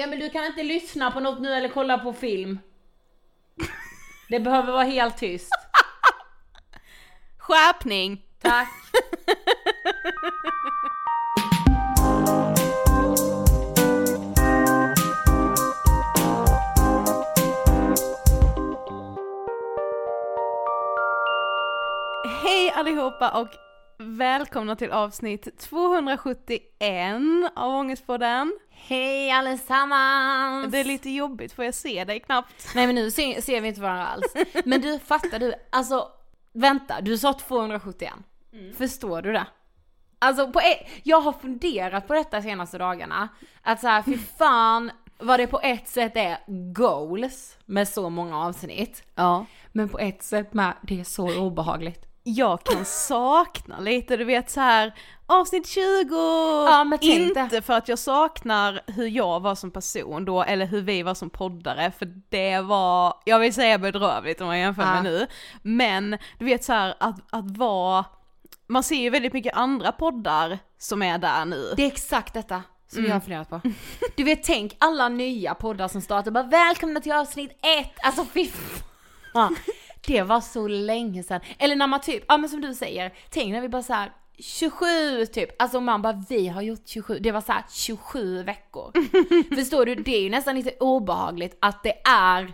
Emil, du kan inte lyssna på något nu eller kolla på film. Det behöver vara helt tyst. Skärpning! Tack. Hej allihopa och välkomna till avsnitt 271 av Ångestpodden. Hej allesammans! Det är lite jobbigt för jag ser dig knappt. Nej men nu ser, ser vi inte varandra alls. Men du fattar du, alltså vänta, du sa 271. Förstår du det? Alltså på ett, jag har funderat på detta senaste dagarna. Att så här, fy fan vad det på ett sätt är goals med så många avsnitt. Ja. Men på ett sätt med, det är så obehagligt. Jag kan sakna lite, du vet så här avsnitt 20! Ja, Inte det. för att jag saknar hur jag var som person då, eller hur vi var som poddare, för det var, jag vill säga bedrövligt om man jämför Ja. med nu. Men du vet så här att, att vara, man ser ju väldigt mycket andra poddar som är där nu. Det är exakt detta som jag har funderat på. Du vet tänk alla nya poddar som startar bara välkomna till avsnitt ett, alltså fy fan. Det var så länge sedan. Eller när man typ, ja men som du säger, tänk när vi bara så här 27 typ, alltså man bara vi har gjort 27, det var så här 27 veckor. Förstår du, det är ju nästan lite obehagligt att det är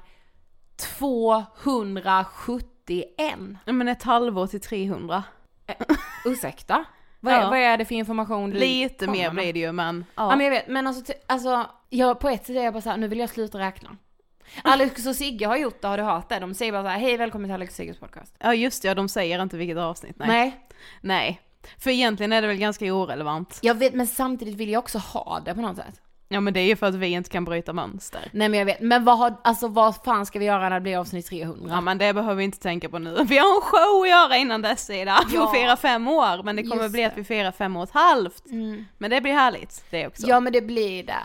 271. Ja, Men ett halvår till 300. Ursäkta? Vad, Ja. är, vad är det för information du Lite mer blir det ju men Ja. ja. men jag vet, men alltså, alltså jag, på ett sätt är jag bara såhär, nu vill jag sluta räkna. Alex och Sigge har gjort det, har du hört det? De säger bara såhär, hej välkommen till Alex och Sigges podcast. ja just det, ja, de säger inte vilket avsnitt. Nej. Nej. Nej. För egentligen är det väl ganska orelevant. Jag vet, men samtidigt vill jag också ha det på något sätt. Ja men det är ju för att vi inte kan bryta mönster. Nej men jag vet, men vad har, alltså vad fan ska vi göra när det blir avsnitt 300? Ja men det behöver vi inte tänka på nu. Vi har en show att göra innan dess Ida. Vi Ja. får fira fem år men det kommer Just bli det. att vi firar fem och ett halvt. Mm. Men det blir härligt det också. Ja men det blir det.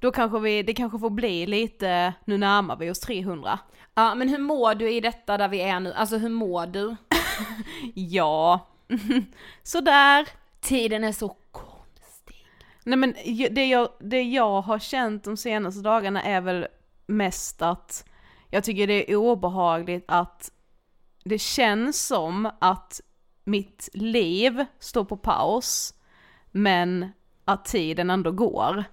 Då kanske vi, det kanske får bli lite, nu närmar vi oss 300. Ja men hur mår du i detta där vi är nu? Alltså hur mår du? Ja, sådär. Tiden är så konstig. Nej men det jag, det jag har känt de senaste dagarna är väl mest att jag tycker det är obehagligt att det känns som att mitt liv står på paus men att tiden ändå går.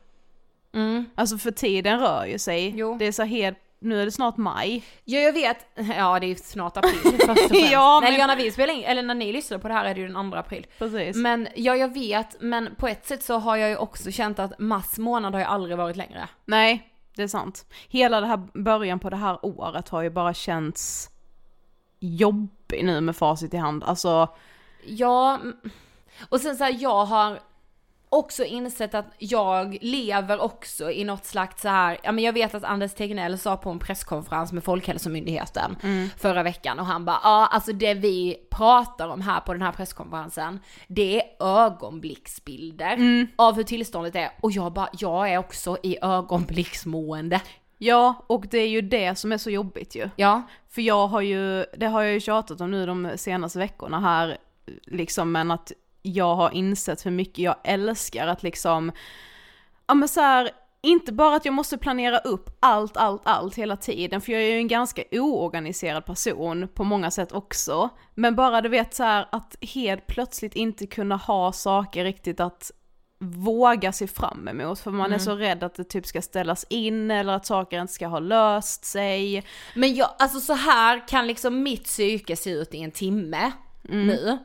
Mm. Alltså för tiden rör ju sig. Jo. Det är så helt, nu är det snart maj. Ja jag vet, ja det är snart april först och främst. Ja, men- ja, när vi spelar in, eller när ni lyssnar på det här är det ju den 2 april. Precis. Men ja jag vet, men på ett sätt så har jag ju också känt att mars månad har ju aldrig varit längre. Nej, det är sant. Hela det här början på det här året har ju bara känts jobbig nu med facit i hand. Alltså, Ja, och sen så här, jag har också insett att jag lever också i något slags så här, ja men jag vet att Anders Tegnell sa på en presskonferens med Folkhälsomyndigheten förra veckan och han bara, ja alltså det vi pratar om här på den här presskonferensen, det är ögonblicksbilder av hur tillståndet är och jag bara, jag är också i ögonblicksmående. ja, och det är ju det som är så jobbigt ju. Ja, För jag har ju, det har jag ju tjatat om nu de senaste veckorna här, liksom, men att jag har insett hur mycket jag älskar att liksom, ja men så här, inte bara att jag måste planera upp allt, allt, allt hela tiden, för jag är ju en ganska oorganiserad person på många sätt också, men bara du vet så här att helt plötsligt inte kunna ha saker riktigt att våga se fram emot, för man är så rädd att det typ ska ställas in eller att saker inte ska ha löst sig. Men jag, alltså så här kan liksom mitt psyke se ut i en timme nu.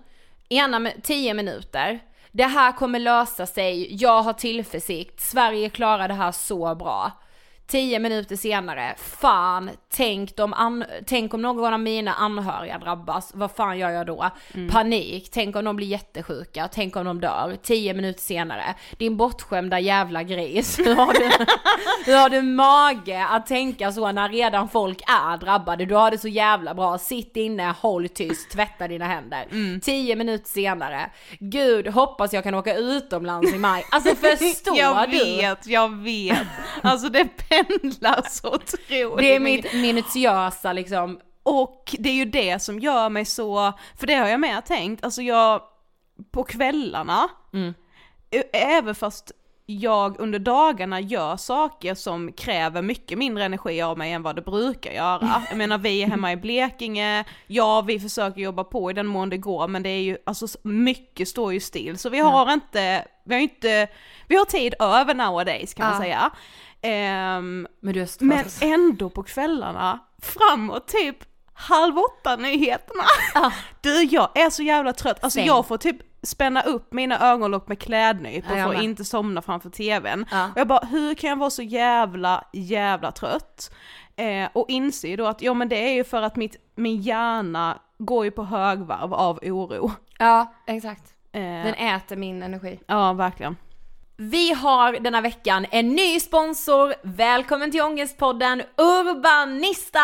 Ena med 10 minuter. Det här kommer lösa sig, jag har tillförsikt, Sverige klarar det här så bra. 10 minuter senare, fan, tänk, de tänk om någon av mina anhöriga drabbas, vad fan gör jag då? Panik, tänk om de blir jättesjuka, tänk om de dör. 10 minuter senare, din bortskämda jävla gris, hur har du, hur har du mage att tänka så när redan folk är drabbade? Du har det så jävla bra, sitt inne, håll tyst, tvätta dina händer. 10 minuter senare, gud hoppas jag kan åka utomlands i maj. Alltså förstår jag du? vet, jag vet. Alltså det pendlar så otroligt Det är mitt minutiösa liksom, Och det är ju det som gör mig så, för det har jag med tänkt, alltså jag, på kvällarna, Mm. även fast jag under dagarna gör saker som kräver mycket mindre energi av mig än vad det brukar göra. Jag menar vi är hemma i Blekinge, ja vi försöker jobba på i den mån det går men det är ju, alltså mycket står ju still så vi har inte, vi har inte, vi har tid över nowadays kan man Ja. säga. Ehm, men men ändå på kvällarna, framåt typ halv åtta nyheterna. Du jag är så jävla trött, alltså Same. jag får typ spänna upp mina ögonlock med klädnypor Ja, jag för att med. inte somna framför tvn. Ja. Och jag bara, hur kan jag vara så jävla, jävla trött? Eh, och inser då att, ja men det är ju för att mitt, min hjärna går ju på högvarv av oro. Ja, exakt. Eh, Den äter min energi. ja, verkligen. Vi har denna veckan en ny sponsor. Välkommen till Ångestpodden Urbanista!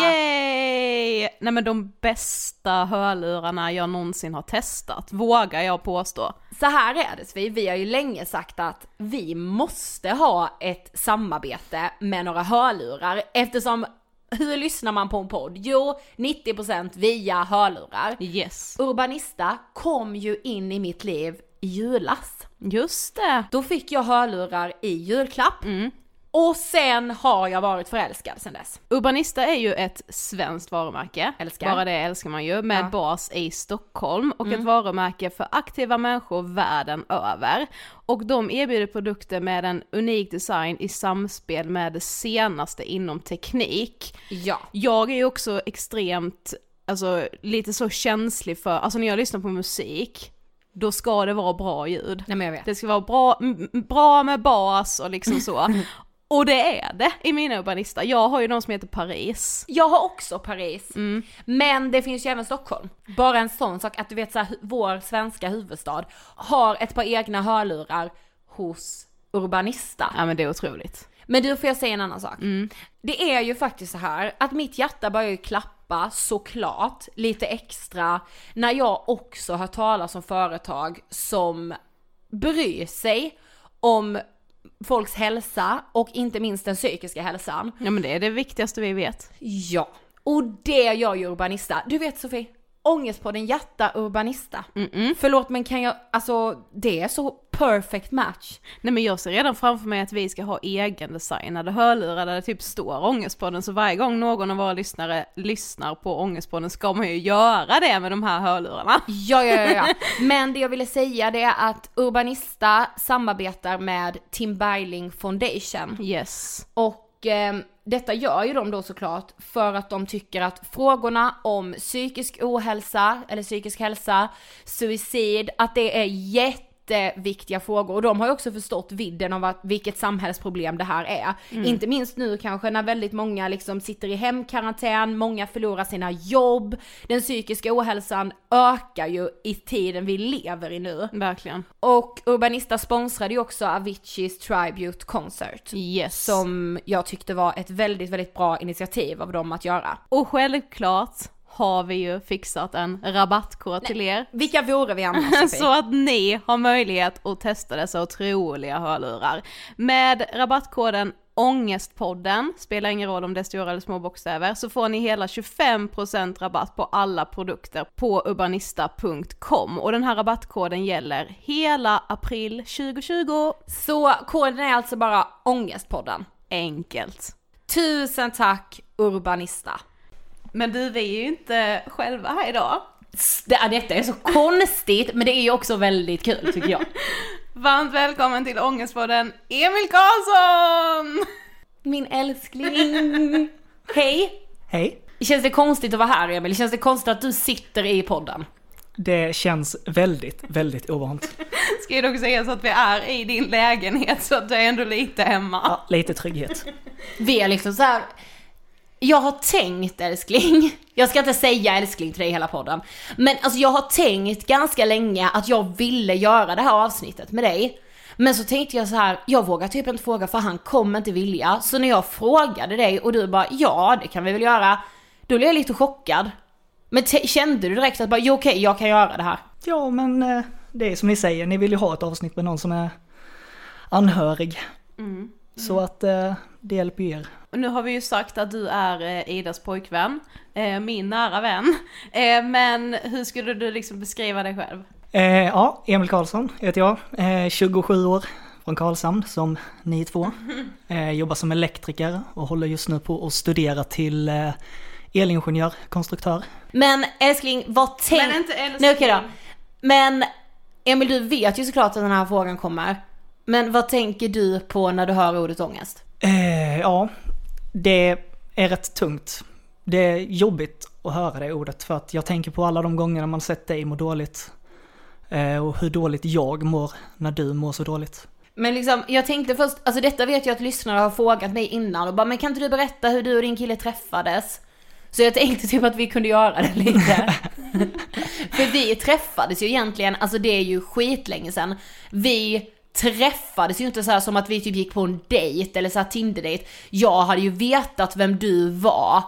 Yay! Nej men de bästa hörlurarna jag någonsin har testat, vågar jag påstå. Så här är det Svi, vi har ju länge sagt att vi måste ha ett samarbete med några hörlurar eftersom hur lyssnar man på en podd? Jo, 90% via hörlurar. Yes. Urbanista kom ju in i mitt liv i julas. Just det. Då fick jag hörlurar i julklapp. Och sen har jag varit förälskad sen dess. Urbanista är ju ett svenskt varumärke, Älskar. bara det älskar man ju, med Ja. bas i Stockholm och Mm. ett varumärke för aktiva människor världen över. Och de erbjuder produkter med en unik design i samspel med det senaste inom teknik. Ja. Jag är ju också extremt, alltså lite så känslig för, alltså när jag lyssnar på musik, då ska det vara bra ljud. Nej. Det ska vara bra, bra med bas och liksom så. Och det är det i mina urbanister. Jag har ju de som heter Paris. Jag har också Paris, men det finns ju även Stockholm. Bara en sån sak att du vet så här, vår svenska huvudstad har ett par egna hörlurar hos Urbanista. Ja men det är otroligt. Men du får jag säga en annan sak. Det är ju faktiskt så här att mitt hjärta börjar ju klappa såklart lite extra när jag också hör talas om företag som bryr sig om folks hälsa och inte minst den psykiska hälsan. Ja men det är det viktigaste vi vet. Ja. Och det gör ju Urbanista. Du vet Sofie, Ångestpodden Hjärta Urbanista. Förlåt men kan jag, alltså det är så perfect match. Nej men jag ser redan framför mig att vi ska ha egendesignade hörlurar där det typ står Ångestpodden, så varje gång någon av våra lyssnare lyssnar på Ångestpodden ska man ju göra det med de här hörlurarna. Ja, ja, ja, ja. Men det jag ville säga det är att Urbanista samarbetar med Tim Bergling Foundation. Yes. Och eh, detta gör ju de då såklart för att de tycker att frågorna om psykisk ohälsa, eller psykisk hälsa, suicid, att det är jätteviktiga frågor och de har ju också förstått vidden av att, vilket samhällsproblem det här är. Inte minst nu kanske när väldigt många liksom sitter i hemkarantän, många förlorar sina jobb, den psykiska ohälsan ökar ju i tiden vi lever i nu. Verkligen. Och Urbanista sponsrade ju också Aviciis Tribute Concert. Yes. Som jag tyckte var ett väldigt, väldigt bra initiativ av dem att göra. Och självklart har vi ju fixat en rabattkod till er. Vilka vore vi annars? Så att ni har möjlighet att testa dessa otroliga hörlurar. Med rabattkoden Ångestpodden, spelar ingen roll om det är stora eller små bokstäver, så får ni hela 25% rabatt på alla produkter på urbanista.com och den här rabattkoden gäller hela april 2020. Så koden är alltså bara Ångestpodden. Enkelt. Tusen tack Urbanista. Men du, vi är ju inte själva här idag. Det, detta är så konstigt men det är ju också väldigt kul tycker jag. Varmt välkommen till Ångestpodden Emil Karlsson! Min älskling. Hej! Hej. Känns det konstigt att vara här Emil? Känns det konstigt att du sitter i podden? Det känns väldigt, väldigt ovant. Ska ju dock säga så att vi är i din lägenhet så att du är ändå lite hemma. Ja, lite trygghet. Vi är liksom så här. Jag har tänkt älskling, jag ska inte säga älskling till dig hela podden, men alltså jag har tänkt ganska länge att jag ville göra det här avsnittet med dig. Men så tänkte jag så här, jag vågar typ inte fråga för han kommer inte vilja. Så när jag frågade dig och du bara ja det kan vi väl göra, då blev jag lite chockad. Men kände du direkt att bara jo okej jag kan göra det här? Ja, men eh, det är som ni säger, ni vill ju ha ett avsnitt med någon som är anhörig. Så att eh, det hjälper er. Nu har vi ju sagt att du är eh, Idas pojkvän, eh, min nära vän. Eh, men hur skulle du liksom beskriva dig själv? Eh, ja, Emil Karlsson heter jag. Eh, 27 år från Karlshamn som ni två. Eh, jobbar som elektriker och håller just nu på att studera till eh, elingenjör, konstruktör. Men älskling, vad tänk... Men inte älskling. Nej okej då. Men Emil du vet ju såklart att den här frågan kommer. Men vad tänker du på när du hör ordet ångest? Eh, ja, det är rätt tungt. Det är jobbigt att höra det ordet för att jag tänker på alla de gångerna man sett dig må dåligt. Eh, och hur dåligt jag mår när du mår så dåligt. Men liksom, jag tänkte först, alltså detta vet jag att lyssnare har frågat mig innan och bara men kan inte du berätta hur du och din kille träffades? Så jag tänkte typ att vi kunde göra det lite. För vi träffades ju egentligen, alltså det är ju skitlänge sedan. Vi träffades ju inte så här som att vi typ gick på en dejt eller så här Tinder-dejt. Jag hade ju vetat vem du var.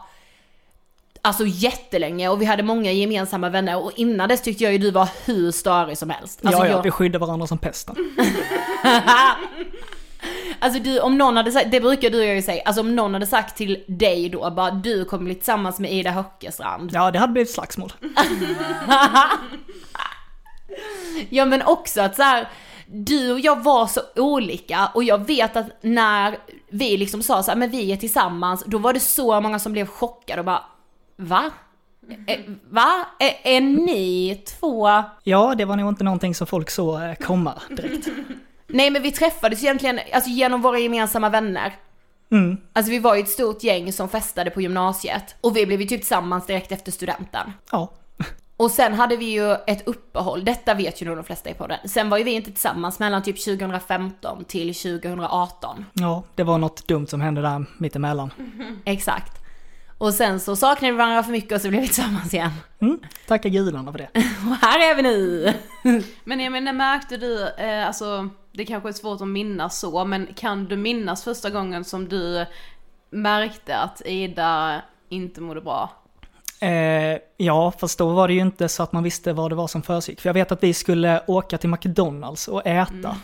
Alltså jättelänge och vi hade många gemensamma vänner och innan dess tyckte jag ju du var hur störig som helst. Alltså ja, ja, jag... vi skyddar varandra som pesten. Alltså du, om någon hade sagt, det brukar du och jag ju säga, alltså om någon hade sagt till dig då bara du kommer bli tillsammans med Ida Höckestrand. Ja, det hade blivit slagsmål. Ja men också att så här, du och jag var så olika och jag vet att när vi liksom sa så här, men vi är tillsammans, då var det så många som blev chockade och bara, va? Eh, va? Är, är ni två? Ja, det var nog inte någonting som folk såg komma direkt. Nej men vi träffades egentligen, alltså genom våra gemensamma vänner. Mm. Alltså vi var ju ett stort gäng som festade på gymnasiet och vi blev ju typ tillsammans direkt efter studenten. Ja. Och sen hade vi ju ett uppehåll, detta vet ju nog de flesta i podden. Sen var ju vi inte tillsammans mellan typ 2015 till 2018. Ja, det var något dumt som hände där mittemellan. Exakt. Och sen så saknade vi varandra för mycket och så blev vi tillsammans igen. Mm. Tacka gudarna för det. Och här är vi nu! Men jag menar, märkte du, eh, alltså det kanske är svårt att minnas så, men kan du minnas första gången som du märkte att Ida inte mådde bra? Eh, ja, fast då var det ju inte så att man visste vad det var som försiggick. För jag vet att vi skulle åka till McDonalds och äta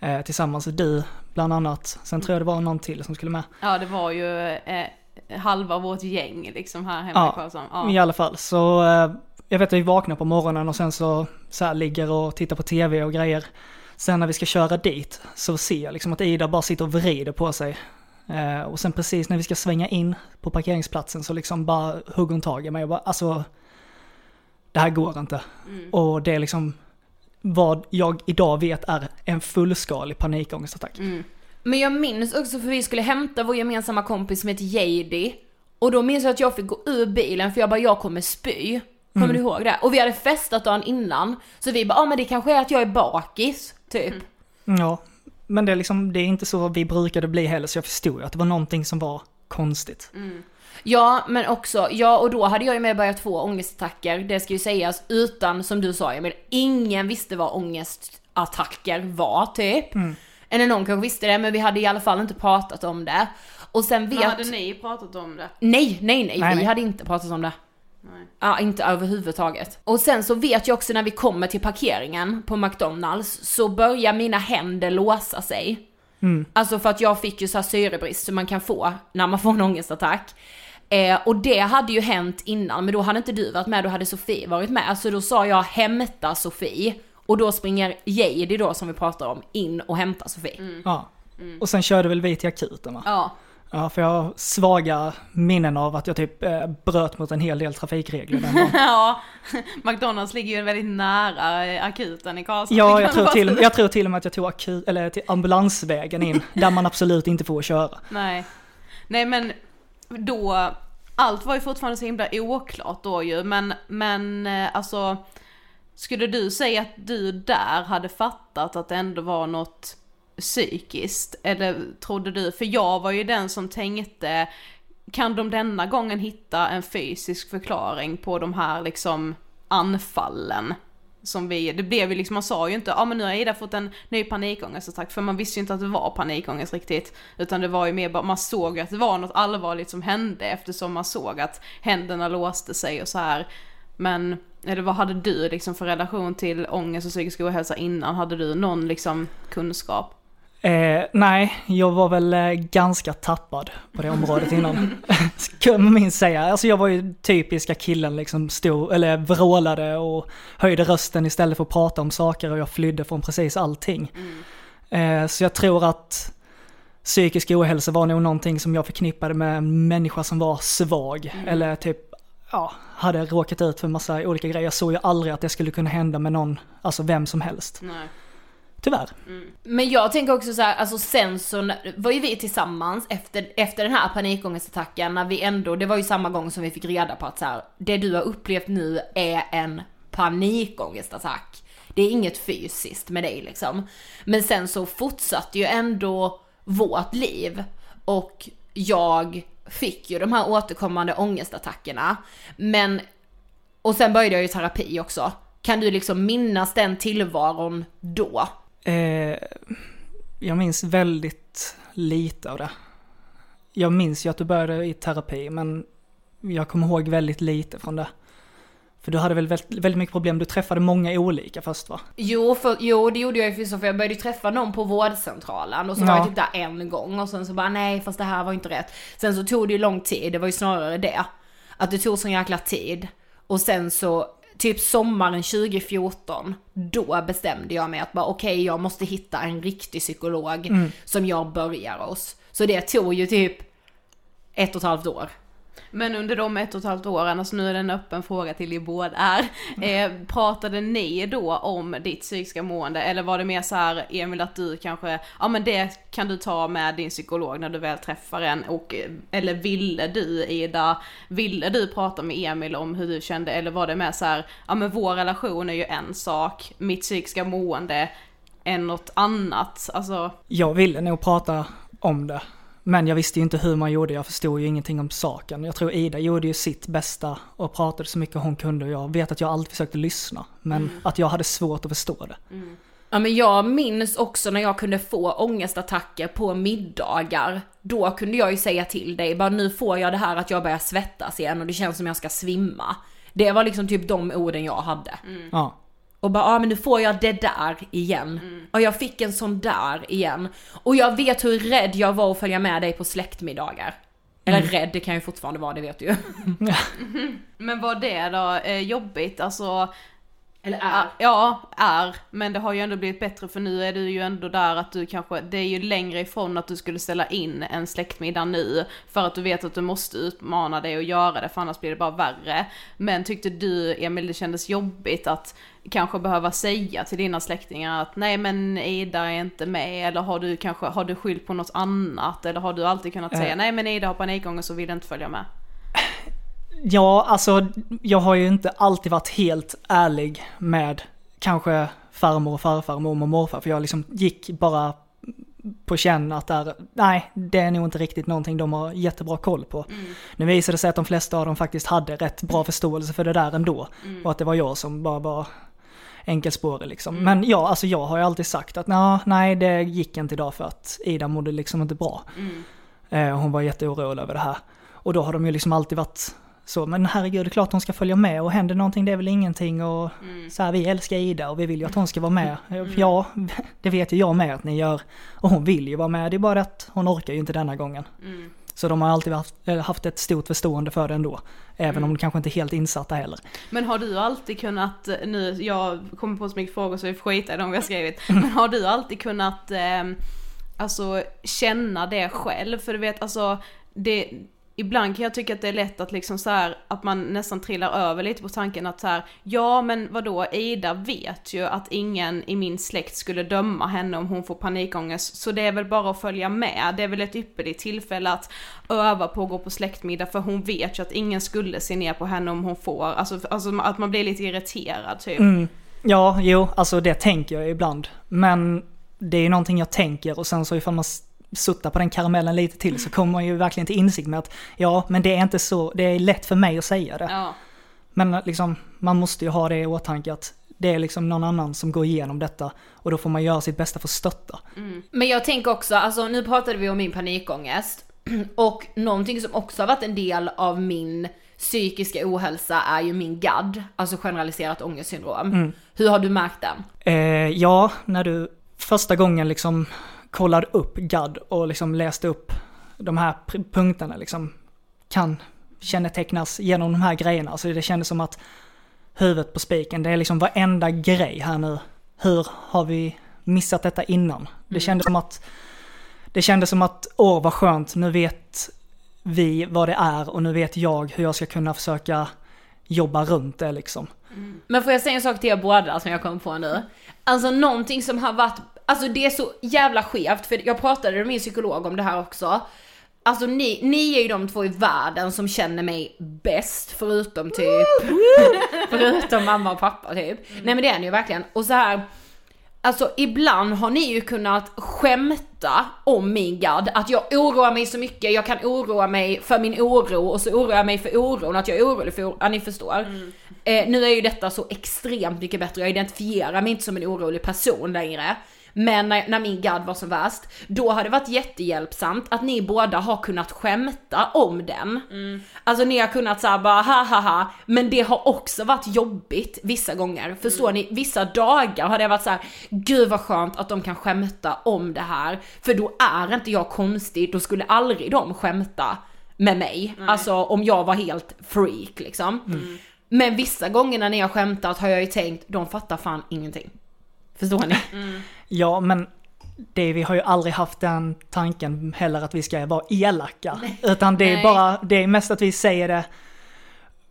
eh, tillsammans. Du bland annat. Sen tror jag det var någon till som skulle med. Ja, det var ju eh, halva vårt gäng liksom här hemma Ja, i Karlshamn. I alla fall, så eh, jag vet att vi vaknar på morgonen och sen så, så här, ligger och tittar på tv och grejer. Sen när vi ska köra dit så ser jag liksom att Ida bara sitter och vrider på sig. Eh, och sen precis när vi ska svänga in på parkeringsplatsen så liksom bara hugger hon tag i mig och bara alltså, det här går inte. Och det är liksom vad jag idag vet är en fullskalig panikångestattack. Men jag minns också för vi skulle hämta vår gemensamma kompis som heter Jady. Och då minns jag att jag fick gå ur bilen för jag bara, jag kommer spy. Kommer du ihåg det? Och vi hade festat dagen innan. Så vi bara, ja ah, men det kanske är att jag är bakis, typ. Ja, men det är liksom, det är inte så vi brukade bli heller så jag förstod att det var någonting som var konstigt. Ja, men också, ja och då hade jag ju med börjat få ångestattacker, det ska ju sägas, utan som du sa Emil, ingen visste vad ångestattacker var typ. Eller någon kanske visste det, men vi hade i alla fall inte pratat om det. Och sen vet... Men hade ni pratat om det? Nej, nej, nej, Nej, vi nej. hade inte pratat om det. Nej. Ja, inte överhuvudtaget. Och sen så vet jag också när vi kommer till parkeringen på McDonalds så börjar mina händer låsa sig. Alltså för att jag fick ju så här syrebrist som man kan få när man får en ångestattack. Eh, och det hade ju hänt innan, men då hade inte du varit med, då hade Sofie varit med. Så då sa jag hämta Sofie. Och då springer Jady då som vi pratar om in och hämtar Sofie. Ja. Och sen körde väl vi till akuten va? Ja. Ja, för jag har svaga minnen av att jag typ eh, bröt mot en hel del trafikregler den dagen. ja, McDonalds ligger ju väldigt nära eh, akuten i Karlstad. Ja, jag tror, till, jag tror till och med att jag tog akut, eller till ambulansvägen in, där man absolut inte får köra. Nej. Nej men då, allt var ju fortfarande så himla oklart då ju, men, men eh, alltså skulle du säga att du där hade fattat att det ändå var något psykiskt? Eller trodde du, för jag var ju den som tänkte, kan de denna gången hitta en fysisk förklaring på de här liksom anfallen? Som vi, det blev ju liksom, man sa ju inte, ja ah, men nu har Ida fått en ny panikångestattack, för man visste ju inte att det var panikångest riktigt. Utan det var ju mer bara, man såg att det var något allvarligt som hände eftersom man såg att händerna låste sig och så här. Men, eller vad hade du liksom för relation till ångest och psykisk ohälsa innan? Hade du någon liksom kunskap? Eh, nej, jag var väl eh, ganska tappad på det området innan. Ska man minst säga. Alltså jag var ju typiska killen liksom stod, eller vrålade och höjde rösten istället för att prata om saker och jag flydde från precis allting. Eh, så jag tror att psykisk ohälsa var nog någonting som jag förknippade med en människa som var svag. Eller typ, ja, hade råkat ut för massa olika grejer. Jag såg ju aldrig att det skulle kunna hända med någon, alltså vem som helst. Nej. Tyvärr. Mm. Men jag tänker också så här, alltså sen så var ju vi tillsammans efter, efter den här panikångestattacken när vi ändå, det var ju samma gång som vi fick reda på att så här, det du har upplevt nu är en panikångestattack. Det är inget fysiskt med dig liksom. Men sen så fortsatte ju ändå vårt liv och jag fick ju de här återkommande ångestattackerna. Men, och sen började jag ju terapi också. Kan du liksom minnas den tillvaron då? Eh, jag minns väldigt lite av det. Jag minns ju att du började i terapi, men jag kommer ihåg väldigt lite från det. För du hade väl väldigt, väldigt mycket problem, du träffade många olika först va? Jo, för, jo det gjorde jag ju för jag började ju träffa någon på vårdcentralen och så var Ja. jag typ där en gång och sen så bara nej fast det här var inte rätt. Sen så tog det ju lång tid, det var ju snarare det. Att det tog sån jäkla tid. Och sen så typ sommaren 2014, då bestämde jag mig att bara okej jag måste hitta en riktig psykolog som jag börjar hos. Så det tog ju typ ett och ett halvt år. Men under de ett och ett halvt åren, alltså nu är det en öppen fråga till er båda. Eh, pratade ni då om ditt psykiska mående eller var det mer så här Emil att du kanske, ja men det kan du ta med din psykolog när du väl träffar en och, eh, eller ville du Ida, ville du prata med Emil om hur du kände eller var det mer så här, ja men vår relation är ju en sak, mitt psykiska mående är något annat, alltså. Jag ville nog prata om det. Men jag visste ju inte hur man gjorde, jag förstod ju ingenting om saken. Jag tror Ida gjorde ju sitt bästa och pratade så mycket hon kunde jag vet att jag alltid försökte lyssna. Men att jag hade svårt att förstå det. Ja men jag minns också när jag kunde få ångestattacker på middagar. Då kunde jag ju säga till dig, bara nu får jag det här att jag börjar svettas igen och det känns som jag ska svimma. Det var liksom typ de orden jag hade. Ja. Och bara, ja ah, men nu får jag det där igen. Och jag fick en sån där igen. Och jag vet hur rädd jag var att följa med dig på släktmiddagar. Eller rädd, det kan ju fortfarande vara, det vet du ju. Men var det då eh, jobbigt, alltså Eller Ja, Ja, är. Men det har ju ändå blivit bättre för nu är du ju ändå där att du kanske, det är ju längre ifrån att du skulle ställa in en släktmiddag nu. För att du vet att du måste utmana dig och göra det för annars blir det bara värre. Men tyckte du Emil det kändes jobbigt att kanske behöva säga till dina släktingar att nej men Ida är inte med eller har du kanske, har du skyllt på något annat eller har du alltid kunnat säga Eh. nej men Ida har panikångest så vill inte följa med. Ja, alltså jag har ju inte alltid varit helt ärlig med kanske farmor och farfar, mormor och morfar. För jag liksom gick bara på känn att där, nej, det är nog inte riktigt någonting de har jättebra koll på. Nu visade det sig att de flesta av dem faktiskt hade rätt bra förståelse för det där ändå. Och att det var jag som bara var enkelspårig liksom. Men ja, alltså jag har ju alltid sagt att "Nå, nej, det gick inte idag för att Ida mådde liksom inte bra. Eh, hon var jätteorolig över det här. Och då har de ju liksom alltid varit så, men herregud, det är klart hon ska följa med och händer någonting det är väl ingenting och så här, vi älskar Ida och vi vill ju att hon ska vara med. Ja, det vet ju jag med att ni gör. Och hon vill ju vara med, det är bara att hon orkar ju inte denna gången. Så de har alltid haft, eh, haft ett stort förstående för det ändå. Även om de kanske inte är helt insatta heller. Men har du alltid kunnat, eh, nu, jag kommer på så mycket frågor så vi får skita i de vi har skrivit, men har du alltid kunnat eh, alltså känna det själv? För du vet alltså, det, ibland kan jag tycka att det är lätt att liksom så här, att man nästan trillar över lite på tanken att så här, ja men vadå, Ida vet ju att ingen i min släkt skulle döma henne om hon får panikångest, så det är väl bara att följa med, det är väl ett ypperligt tillfälle att öva på att gå på släktmiddag för hon vet ju att ingen skulle se ner på henne om hon får, alltså, alltså att man blir lite irriterad typ. Mm. Ja, jo, alltså det tänker jag ibland. Men det är ju någonting jag tänker och sen så ifall man s- suttar på den karamellen lite till så kommer man ju verkligen till insikt med att ja, men det är inte så, det är lätt för mig att säga det. Ja. Men liksom, man måste ju ha det i åtanke att det är liksom någon annan som går igenom detta och då får man göra sitt bästa för att stötta. Men jag tänker också, alltså nu pratade vi om min panikångest. Och någonting som också har varit en del av min psykiska ohälsa är ju min GAD, alltså generaliserat ångestsyndrom. Hur har du märkt den? Eh, ja, när du första gången liksom kollade upp GAD och liksom läste upp de här punkterna liksom kan kännetecknas genom de här grejerna. Så det kändes som att huvudet på spiken, det är liksom varenda grej här nu. Hur har vi missat detta innan? Det kändes som att det kändes som att, åh vad skönt, nu vet vi vad det är och nu vet jag hur jag ska kunna försöka jobba runt det liksom. Men får jag säga en sak till er båda som jag kom på nu? Alltså någonting som har varit, alltså det är så jävla skevt, för jag pratade med min psykolog om det här också. Alltså ni, ni är ju de två i världen som känner mig bäst förutom typ, förutom mamma och pappa typ. Nej men det är ni ju verkligen. Och så här. Alltså ibland har ni ju kunnat skämta om min gadd, att jag oroar mig så mycket, jag kan oroa mig för min oro och så oroar jag mig för oron, att jag är orolig för oron, ja ni förstår. Eh, nu är ju detta så extremt mycket bättre, jag identifierar mig inte som en orolig person längre. Men när, när min gadd var som värst, då har det varit jättehjälpsamt att ni båda har kunnat skämta om den. Alltså ni har kunnat säga bara ha ha ha, men det har också varit jobbigt vissa gånger. Förstår ni? Vissa dagar har det varit så här: gud vad skönt att de kan skämta om det här. För då är inte jag konstig, då skulle aldrig de skämta med mig. Alltså om jag var helt freak liksom. Men vissa gånger när ni har skämtat har jag ju tänkt, de fattar fan ingenting. Förstår ni? Ja, men det, vi har ju aldrig haft den tanken heller att vi ska vara elaka. Nej. Utan det är Nej. bara, det är mest att vi säger det,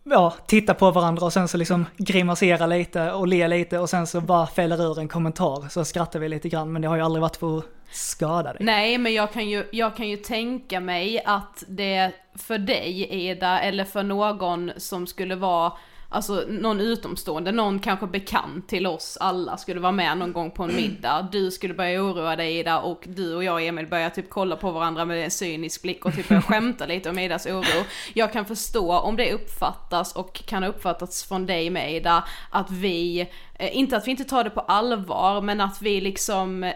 ja, titta på varandra och sen så liksom grimasera lite och le lite och sen så bara fäller ur en kommentar så skrattar vi lite grann. Men det har ju aldrig varit för att skada dig. Nej men jag kan, ju, jag kan ju tänka mig att det för dig Ida, eller för någon som skulle vara Alltså någon utomstående, någon kanske bekant till oss alla skulle vara med någon gång på en middag. Du skulle börja oroa dig Ida och du och jag Emil börjar typ kolla på varandra med en cynisk blick och typ börja skämta lite om Idas oro. Jag kan förstå om det uppfattas och kan ha uppfattats från dig med Ida att vi, eh, inte att vi inte tar det på allvar men att vi liksom eh,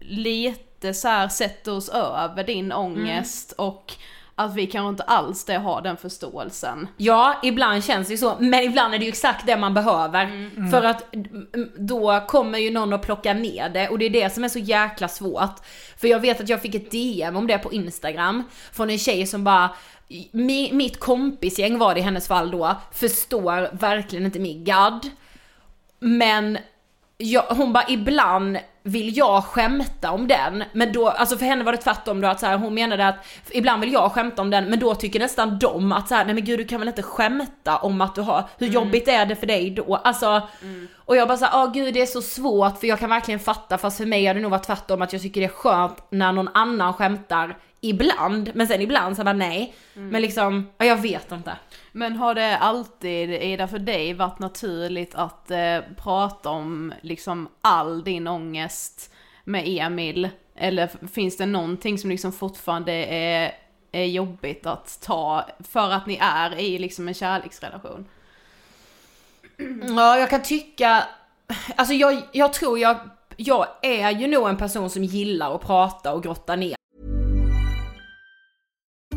lite så här sätter oss över din ångest och att vi kanske inte alls det har den förståelsen. Ja, ibland känns det ju så, men ibland är det ju exakt det man behöver. För att mm, då kommer ju någon att plocka ner det och det är det som är så jäkla svårt. För jag vet att jag fick ett DM om det på Instagram från en tjej som bara "Mi- mitt kompisgäng var det i hennes fall då, förstår verkligen inte min gadd. Men jag, hon bara ibland vill jag skämta om den, men då, alltså för henne var det tvärtom då att så här, hon menade att ibland vill jag skämta om den, men då tycker nästan de att så här, nej men gud du kan väl inte skämta om att du har, hur jobbigt är det för dig då? Alltså, och jag bara såhär, åh gud det är så svårt för jag kan verkligen fatta, fast för mig har det nog varit tvärtom att jag tycker det är skönt när någon annan skämtar ibland, men sen ibland så bara nej. Men liksom, ja, jag vet inte. Men har det alltid, Ida, för dig varit naturligt att eh, prata om liksom all din ångest med Emil? Eller finns det någonting som liksom fortfarande är, är jobbigt att ta för att ni är i liksom en kärleksrelation? Ja, jag kan tycka, alltså jag, jag tror jag, jag är ju nog en person som gillar att prata och grotta ner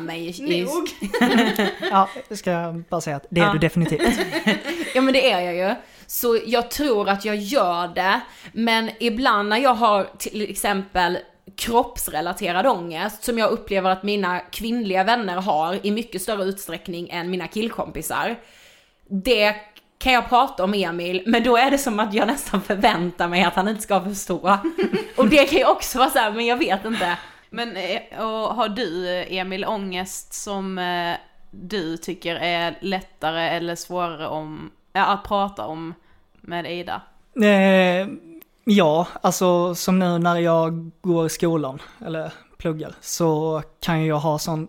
mig i, Ja, jag ska bara säga att det är Ja. du definitivt. Ja men det är jag ju. Så jag tror att jag gör det, men ibland när jag har till exempel kroppsrelaterad ångest som jag upplever att mina kvinnliga vänner har i mycket större utsträckning än mina killkompisar. Det kan jag prata om Emil, men då är det som att jag nästan förväntar mig att han inte ska förstå. Och det kan ju också vara så här, men jag vet inte. Men eh, och har du Emil ångest som eh, du tycker är lättare eller svårare om, att prata om med Ida? Eh, ja, alltså som nu när jag går i skolan, eller pluggar, så kan jag ha sån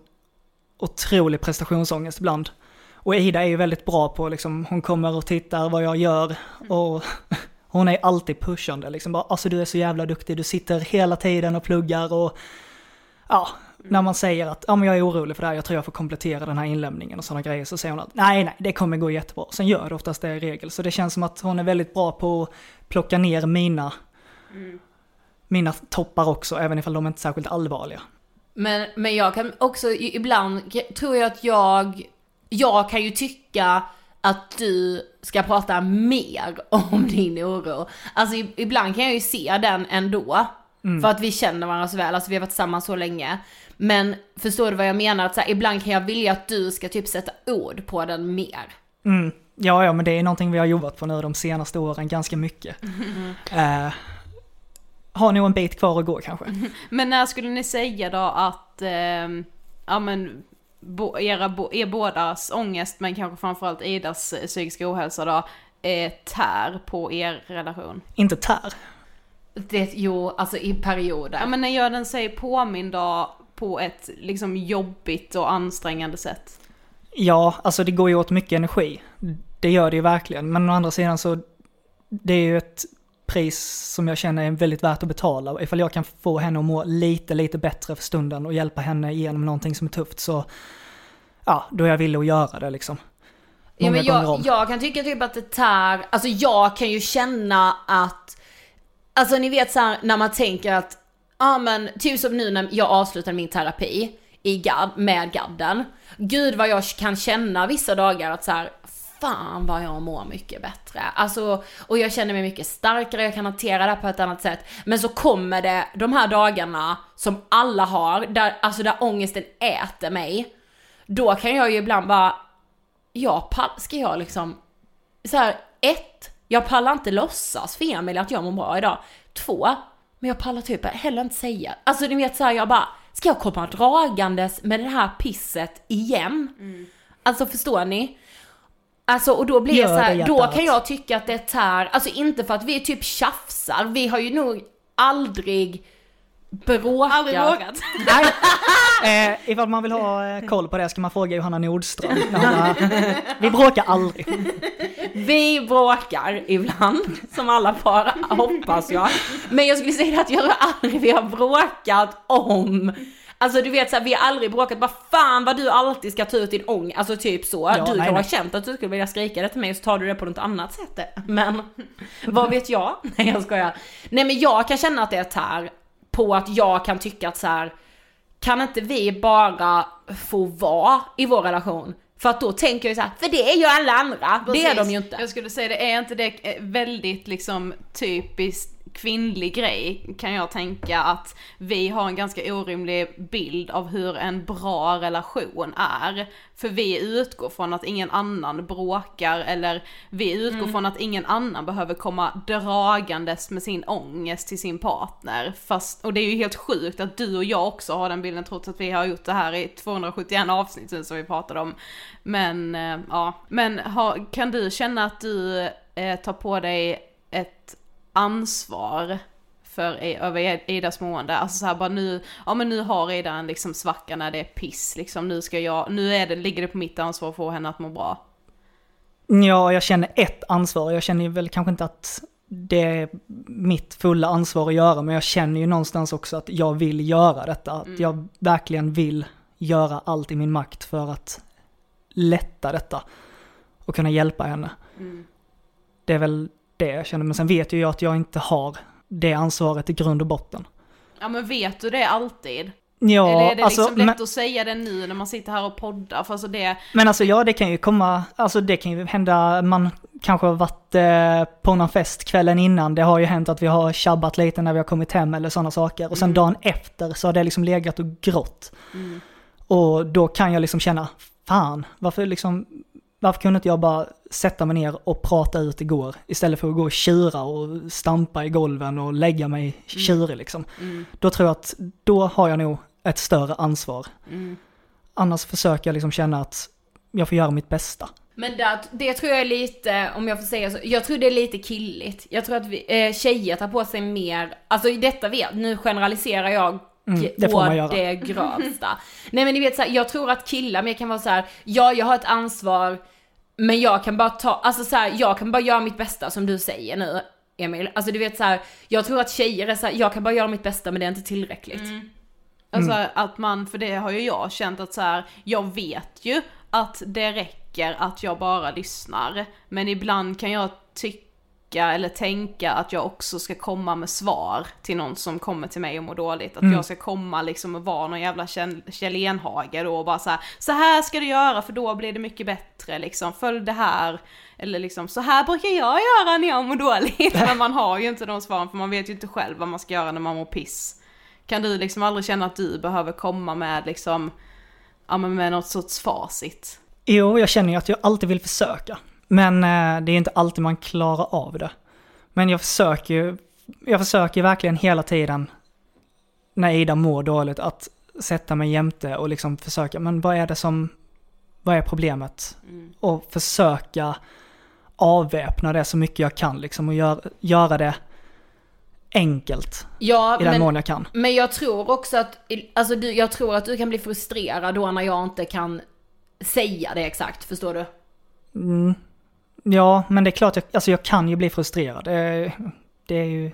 otrolig prestationsångest ibland. Och Ida är ju väldigt bra på liksom, hon kommer och tittar vad jag gör och hon är alltid pushande liksom. Bara, alltså du är så jävla duktig, du sitter hela tiden och pluggar och ja, när man säger att ja, men jag är orolig för det här, jag tror jag får komplettera den här inlämningen och sådana grejer, så säger hon att nej, nej, det kommer gå jättebra. Sen gör det oftast det i regel, så det känns som att hon är väldigt bra på att plocka ner mina, mina toppar också, även ifall de inte är särskilt allvarliga. Men, men jag kan också, ibland tror jag att jag, jag kan ju tycka att du ska prata mer om din oro. Alltså ibland kan jag ju se den ändå. För att vi känner varandra så väl, alltså vi har varit tillsammans så länge. Men förstår du vad jag menar? Att så här, ibland kan jag vilja att du ska typ sätta ord på den mer. Mm. Ja, ja, men det är någonting vi har jobbat på nu de senaste åren ganska mycket. Eh, har nog en bit kvar att gå kanske. Men när skulle ni säga då att, ehm, ja men, bo, era, bo, er bådas ångest, men kanske framförallt Idas eh, psykiska ohälsa då, eh, tär på er relation? Inte tär. Det, jo, alltså i perioder. Ja men när gör den sig påmind då på ett liksom jobbigt och ansträngande sätt? Ja, alltså det går ju åt mycket energi. Det gör det ju verkligen. Men å andra sidan så, det är ju ett pris som jag känner är väldigt värt att betala. Ifall jag kan få henne att må lite, lite bättre för stunden och hjälpa henne igenom någonting som är tufft så, ja, då är jag villig att göra det liksom. Ja, men jag, jag kan tycka typ att det tär, alltså jag kan ju känna att, alltså ni vet så här, när man tänker att, ja men typ som nu när jag avslutade min terapi i gard, med gadden. Gud vad jag kan känna vissa dagar att så här, fan vad jag mår mycket bättre. Alltså, och jag känner mig mycket starkare, jag kan hantera det på ett annat sätt. Men så kommer det de här dagarna som alla har, där, alltså där ångesten äter mig. Då kan jag ju ibland bara, jag pall, ska jag liksom, så här, ett, jag pallar inte låtsas för Emil att jag mår bra idag. Två, men jag pallar typ heller inte säga, alltså ni vet så här, jag bara, ska jag komma dragandes med det här pisset igen? Alltså förstår ni? Alltså och då blir Gör jag så här, det, då kan jag tycka att det tär, alltså inte för att vi typ tjafsar, vi har ju nog aldrig bråkat. Aldrig vågat. Nej. Eh, ifall man vill ha eh, koll på det ska man fråga Johanna Nordström. Har, vi bråkar aldrig. Vi bråkar ibland, som alla par hoppas jag. Men jag skulle säga att jag tror aldrig vi har bråkat om Alltså du vet såhär, vi har aldrig bråkat, bara fan vad du alltid ska ta ut din ång, alltså typ så. Ja, du kan ha känt att du skulle vilja skrika det till mig och så tar du det på något annat sätt. Men vad vet jag? Nej jag skojar. Nej men jag kan känna att det är tär på att jag kan tycka att så här. kan inte vi bara få vara i vår relation? För att då tänker jag så här, för det är ju alla andra, det är de ju inte. Jag skulle säga det, är inte det eh, väldigt liksom typiskt kvinnlig grej kan jag tänka att vi har en ganska orimlig bild av hur en bra relation är. För vi utgår från att ingen annan bråkar eller vi utgår Mm. från att ingen annan behöver komma dragandes med sin ångest till sin partner. Fast, och det är ju helt sjukt att du och jag också har den bilden trots att vi har gjort det här i 271 avsnitt nu som vi pratade om. Men eh, ja, men har, kan du känna att du eh, tar på dig ett ansvar för I- över Idas mående? Alltså så här bara nu, ja men nu har Ida en liksom svacka när det är piss liksom, nu ska jag, nu är det, ligger det på mitt ansvar att få henne att må bra. Ja, jag känner ett ansvar. Jag känner väl kanske inte att det är mitt fulla ansvar att göra, men jag känner ju någonstans också att jag vill göra detta. Att jag verkligen vill göra allt i min makt för att lätta detta och kunna hjälpa henne. Det är väl det jag känner, men sen vet ju jag att jag inte har det ansvaret i grund och botten. Ja men vet du det alltid? Ja, Eller är det alltså, liksom lätt men, att säga det nu när man sitter här och poddar? För alltså det, men alltså ja, det kan ju komma, alltså det kan ju hända, man kanske har varit eh, på någon fest kvällen innan, det har ju hänt att vi har tjabbat lite när vi har kommit hem eller sådana saker. Och sen dagen efter så har det liksom legat och grått. Och då kan jag liksom känna, fan, varför liksom, varför kunde inte jag bara sätta mig ner och prata ut igår istället för att gå och tjura och stampa i golven och lägga mig tjurig liksom. Då tror jag att, då har jag nog ett större ansvar. Annars försöker jag liksom känna att jag får göra mitt bästa. Men det, det tror jag är lite, om jag får säga så, jag tror det är lite killigt. Jag tror att vi, eh, tjejer tar på sig mer, alltså i detta vet, nu generaliserar jag Mm, det får man göra. det grövsta. Nej men ni vet så här, jag tror att killar mer kan vara så här, ja jag har ett ansvar, men jag kan bara ta, alltså så här, jag kan bara göra mitt bästa som du säger nu. Emil, alltså du vet så här, jag tror att tjejer är så här, jag kan bara göra mitt bästa men det är inte tillräckligt. alltså Mm. att man, för det har ju jag känt att så här, jag vet ju att det räcker att jag bara lyssnar. Men ibland kan jag tycka tycka eller tänka att jag också ska komma med svar till någon som kommer till mig och mår dåligt. Att Mm. jag ska komma liksom och vara någon jävla Kjell Enhage då och bara så här, så här ska du göra för då blir det mycket bättre liksom, följ det här. Eller liksom, så här brukar jag göra när jag mår dåligt. Men man har ju inte de svaren för man vet ju inte själv vad man ska göra när man mår piss. Kan du liksom aldrig känna att du behöver komma med liksom, ja men med något sorts facit? Jo, jag känner ju att jag alltid vill försöka. Men eh, det är inte alltid man klarar av det. Men jag försöker ju, jag försöker verkligen hela tiden när Ida mår dåligt att sätta mig jämte och liksom försöka, men vad är det som, vad är problemet? Och försöka avväpna det så mycket jag kan liksom och gör, göra det enkelt Ja, i den men, mån jag kan. men jag tror också att, alltså du, jag tror att du kan bli frustrerad då när jag inte kan säga det exakt, förstår du? Mm. Ja, men det är klart, jag, alltså jag kan ju bli frustrerad. Det, är ju...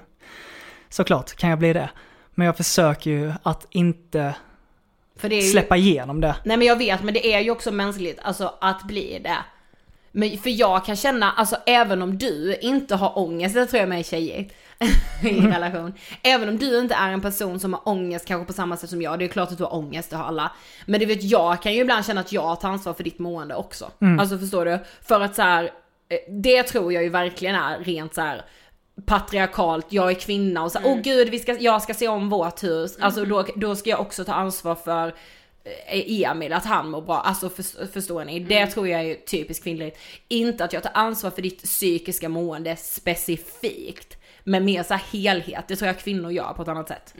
Såklart kan jag bli det. Men jag försöker ju att inte ju, släppa igenom det. Nej men jag vet, men det är ju också mänskligt, alltså att bli det. Men för jag kan känna, alltså även om du inte har ångest, det tror jag med är tjejigt i en relation. Även om du inte är en person som har ångest kanske på samma sätt som jag, det är klart att du har ångest, det har alla. Men du vet, jag kan ju ibland känna att jag tar ansvar för ditt mående också. Alltså förstår du? För att så här, det tror jag ju verkligen är rent så här patriarkalt, jag är kvinna och så, åh gud, vi ska, jag ska se om vårt hus. Alltså då, då ska jag också ta ansvar för eh, Emil, att han mår bra. Alltså för, förstår ni? Det tror jag är typiskt kvinnligt. Inte att jag tar ansvar för ditt psykiska mående specifikt. Men mer så helhet, det tror jag kvinnor gör på ett annat sätt.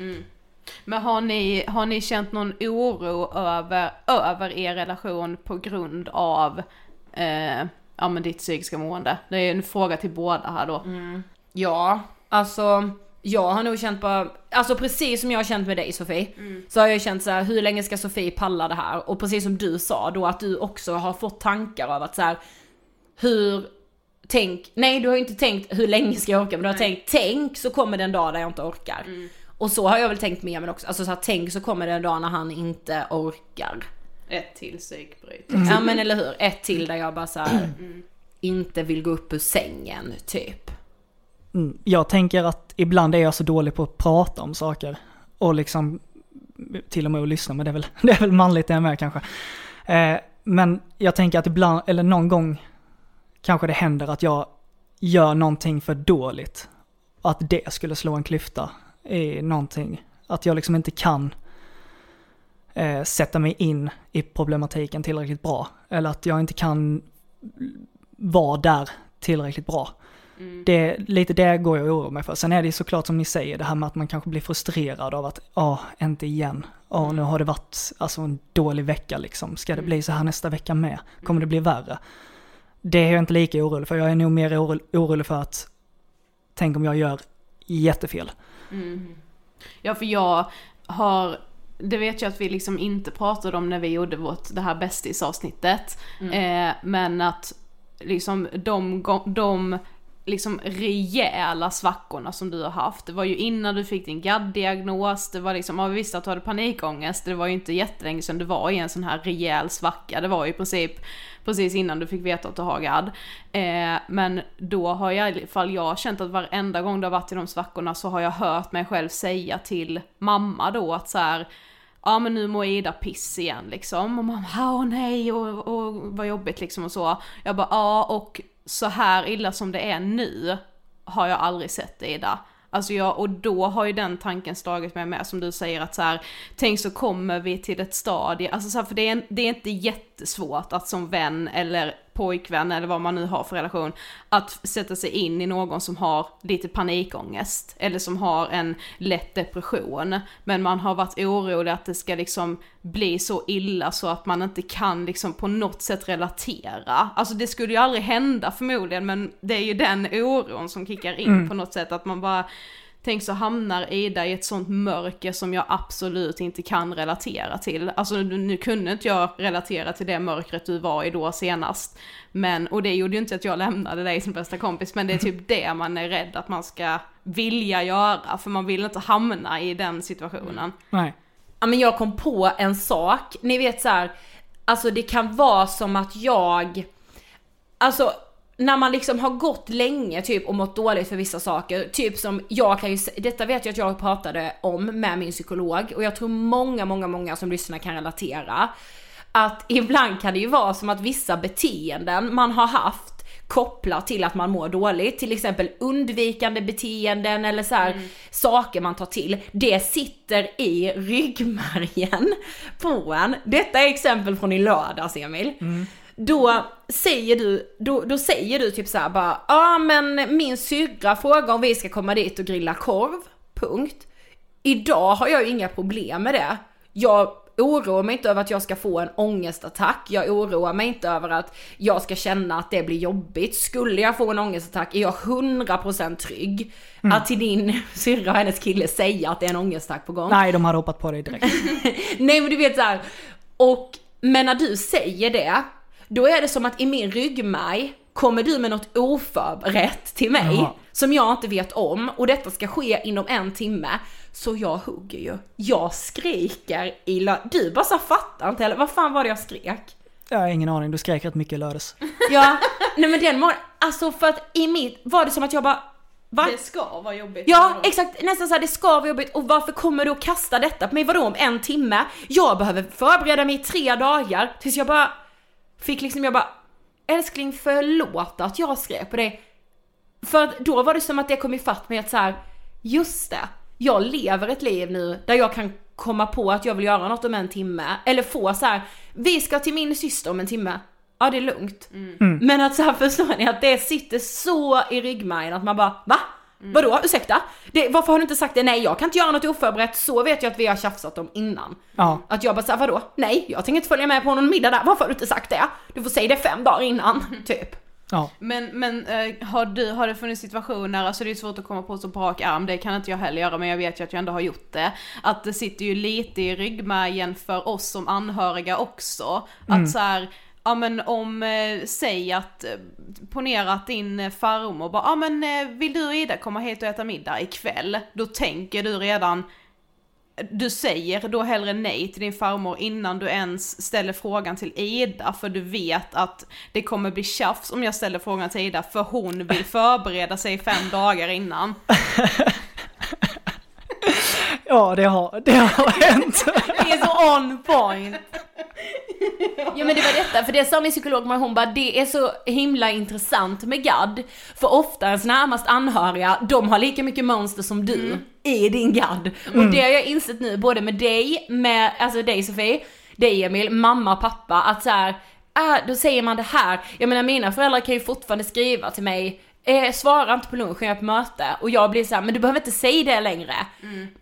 Men har ni, har ni känt någon oro över, över er relation på grund av eh, ja, men ditt psykiska mående? Det är en fråga till båda här då. Ja, alltså jag har nog känt bara, alltså precis som jag har känt med dig Sofie, så har jag känt så här: hur länge ska Sofie palla det här? Och precis som du sa då att du också har fått tankar av att så här, hur, tänk, nej du har ju inte tänkt hur länge ska jag orka, men du har tänkt, tänk så kommer det en dag där jag inte orkar. Och så har jag väl tänkt med men också, alltså så här, tänk så kommer det en dag när han inte orkar. Ett till psykbryt. Ja men eller hur, ett till där jag bara så här, inte vill gå upp ur sängen typ. Mm. Jag tänker att ibland är jag så dålig på att prata om saker. Och liksom till och med att lyssna, men det är väl, det är väl manligt det med kanske. Eh, men jag tänker att ibland, eller någon gång kanske det händer att jag gör någonting för dåligt. Att det skulle slå en klyfta i någonting. Att jag liksom inte kan eh, sätta mig in i problematiken tillräckligt bra. Eller att jag inte kan vara där tillräckligt bra. Det är lite det går jag och oroar mig för. Sen är det ju såklart som ni säger, det här med att man kanske blir frustrerad av att, ja, inte igen. Ja, nu har det varit alltså en dålig vecka liksom. Ska det bli så här nästa vecka med? Kommer det bli värre? Det är jag inte lika orolig för. Jag är nog mer oro- orolig för att, tänk om jag gör jättefel. Ja för jag har, det vet jag att vi liksom inte pratade om när vi gjorde vårt, det här bästis-avsnittet. Eh, men att liksom de, de liksom rejäla svackorna som du har haft. Det var ju innan du fick din GAD-diagnos, det var liksom, ja vi visste att du hade panikångest, det var ju inte jättelänge sedan du var i en sån här rejäl svacka, det var ju i princip precis innan du fick veta att du har GAD. Eh, men då har jag i alla fall jag känt att varenda gång du har varit i de svackorna så har jag hört mig själv säga till mamma då att så här, ja men nu mår Ida piss igen liksom. Och mamma, åh nej och, och vad jobbigt liksom och så. Jag bara, ja och så här illa som det är nu har jag aldrig sett Ida. Alltså jag, och då har ju den tanken slagit mig med som du säger att så här, tänk så kommer vi till ett stadie, alltså så här, för det är, det är inte jättesvårt att som vän eller pojkvän eller vad man nu har för relation, att sätta sig in i någon som har lite panikångest eller som har en lätt depression. Men man har varit orolig att det ska liksom bli så illa så att man inte kan liksom på något sätt relatera. Alltså det skulle ju aldrig hända förmodligen men det är ju den oron som kickar in på något sätt att man bara Tänk så hamnar Ida i ett sånt mörker som jag absolut inte kan relatera till. Alltså nu nu kunde inte jag relatera till det mörkret du var i då senast. Men, och det gjorde ju inte att jag lämnade dig som bästa kompis, men det är typ det man är rädd att man ska vilja göra, för man vill inte hamna i den situationen. Nej. Ja men jag kom på en sak, ni vet så här, alltså det kan vara som att jag, alltså när man liksom har gått länge typ och mått dåligt för vissa saker, typ som jag kan ju, detta vet jag att jag pratade om med min psykolog och jag tror många, många, många som lyssnar kan relatera. Att ibland kan det ju vara som att vissa beteenden man har haft kopplat till att man mår dåligt, till exempel undvikande beteenden eller så här saker man tar till, det sitter i ryggmärgen på en. Detta är exempel från i lördags Emil. Då säger du, då, då säger du typ så här bara, ja ah, men min syrra frågar om vi ska komma dit och grilla korv, punkt. Idag har jag ju inga problem med det. Jag oroar mig inte över att jag ska få en ångestattack. Jag oroar mig inte över att jag ska känna att det blir jobbigt. Skulle jag få en ångestattack är jag 100% trygg att till din syrra och hennes kille säga att det är en ångestattack på gång. Nej, de hade hoppat på dig direkt. Nej men du vet så här. och men när du säger det, då är det som att i min ryggmärg kommer du med något oförberett till mig Jaha. som jag inte vet om och detta ska ske inom en timme. Så jag hugger ju. Jag skriker i lö- Du bara så fattar inte heller, vad fan var det jag skrek? Jag har ingen aning, du skrek rätt mycket i lördags. Ja, nej men den morgonen, alltså för att i mitt, var det som att jag bara, va? Det ska vara jobbigt. Ja, exakt. Nästan så här, det ska vara jobbigt. Och varför kommer du att kasta detta på mig? Vadå om en timme? Jag behöver förbereda mig i tre dagar tills jag bara fick liksom, jag bara älskling förlåt att jag skrev på dig. För att då var det som att det kom ifatt mig att så här, just det, jag lever ett liv nu där jag kan komma på att jag vill göra något om en timme. Eller få så här, vi ska till min syster om en timme. Ja det är lugnt. Men att så här förstår ni att det sitter så i ryggmärgen att man bara va? Vadå ursäkta? Det, varför har du inte sagt det? Nej jag kan inte göra något oförberett, så vet jag att vi har tjafsat om innan. Ja. Att jag bara såhär vadå? Nej jag tänker inte följa med på någon middag där, varför har du inte sagt det? Du får säga det fem dagar innan, typ. Ja. Men, men eh, har, du, har det funnits situationer, alltså det är svårt att komma på så på rak arm, det kan inte jag heller göra men jag vet ju att jag ändå har gjort det. Att det sitter ju lite i ryggmärgen för oss som anhöriga också. Att så här, ja men om, eh, säg att, eh, ponera att din eh, farmor bara, ja men eh, vill du och Ida komma hit och äta middag ikväll? Då tänker du redan, du säger då hellre nej till din farmor innan du ens ställer frågan till Ida för du vet att det kommer bli tjafs om jag ställer frågan till Ida för hon vill förbereda sig fem dagar innan. Ja, det har, det har hänt. Det är så on point! Ja men det var detta, för det sa min psykolog men hon bara det är så himla intressant med GAD, för ofta ens närmast anhöriga, de har lika mycket mönster som du i din GAD. Och det har jag insett nu, både med dig, med, alltså dig Sofie, dig Emil, mamma och pappa, att så här, äh, då säger man det här, jag menar mina föräldrar kan ju fortfarande skriva till mig Eh, svara inte på lunchen, jag är på möte. Och jag blir så här, men du behöver inte säga det längre.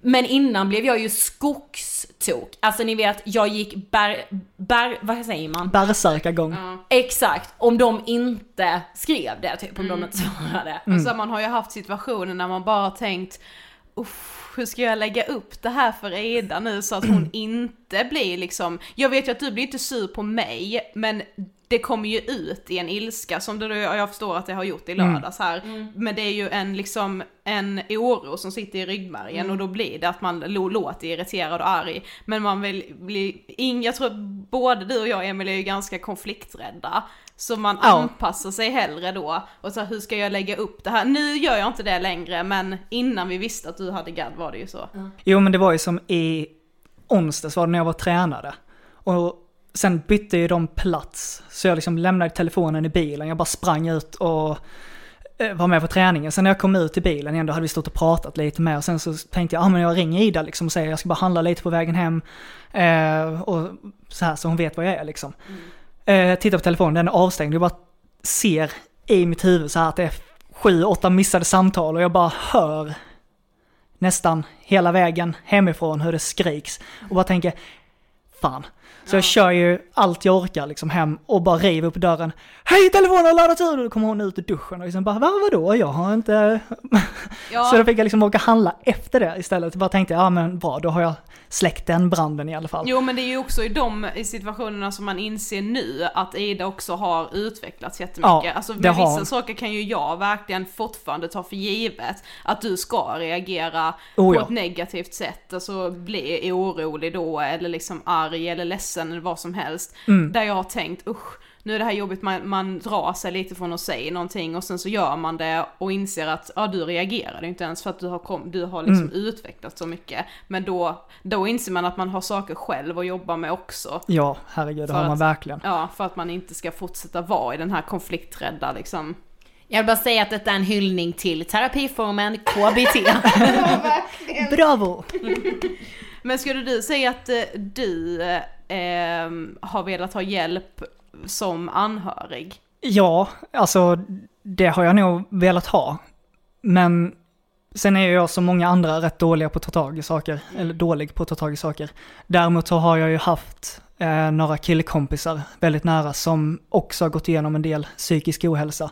Men innan blev jag ju skogstok. Alltså ni vet, jag gick bär, bär vad säger man? Bärsärkagång. Exakt, om de inte skrev det typ, om de inte svarade. Alltså man har ju haft situationer när man bara tänkt, Uff, hur ska jag lägga upp det här för Ida nu så att hon inte blir liksom, jag vet ju att du blir inte sur på mig, men det kommer ju ut i en ilska som du, jag förstår att det har gjort i lördags här. Men det är ju en liksom en oro som sitter i ryggmärgen och då blir det att man låter irriterad och arg. Men man vill bli, ing, jag tror att både du och jag Emil är ju ganska konflikträdda. Så man Ja. anpassar sig hellre då och så här, hur ska jag lägga upp det här? Nu gör jag inte det längre men innan vi visste att du hade gadd var det ju så. Jo men det var ju som i onsdags var det när jag var tränare. Och sen bytte ju de plats. Så jag liksom lämnade telefonen i bilen, jag bara sprang ut och eh, var med på träningen. Sen när jag kom ut i bilen igen, då hade vi stått och pratat lite mer. Och sen så tänkte jag, ja ah, men jag ringer Ida liksom och säger jag ska bara handla lite på vägen hem. Eh, och så här så hon vet var jag är liksom. Eh, tittar på telefonen, den är avstängd. Jag bara ser i mitt huvud så här att det är sju, åtta missade samtal och jag bara hör nästan hela vägen hemifrån hur det skriks. Och bara tänker, fan. Så jag kör ju allt jag orkar liksom hem och bara river upp dörren. Hej telefonen har laddat ur! Och då kommer hon ut ur duschen och liksom bara, Va, vadå? Jag har inte... Ja. Så då fick jag liksom åka handla efter det istället. Bara tänkte, ja men bra, då har jag släckt den branden i alla fall. Jo men det är ju också i de i situationerna som man inser nu att Ida också har utvecklats jättemycket. Ja, alltså med vissa saker kan ju jag verkligen fortfarande ta för givet att du ska reagera Oh, på ja. ett negativt sätt, alltså bli orolig då eller liksom arg eller ledsen eller vad som helst. Mm. Där jag har tänkt usch, nu är det här jobbigt, man, man drar sig lite från att säga någonting och sen så gör man det och inser att ja du reagerade inte ens för att du har, kom, du har liksom utvecklat så mycket. Men då, då inser man att man har saker själv att jobba med också. Ja, herregud, det har man att- verkligen. Ja, för att man inte ska fortsätta vara i den här konflikträdda liksom. Jag vill bara säga att detta är en hyllning till terapiformen KBT. Bravo! Men skulle du säga att eh, du eh, Ehm, har velat ha hjälp som anhörig? Ja, alltså det har jag nog velat ha. Men sen är jag som många andra rätt dåliga på att ta tag i saker, eller dålig på att ta tag i saker. Däremot så har jag ju haft eh, några killkompisar väldigt nära som också har gått igenom en del psykisk ohälsa.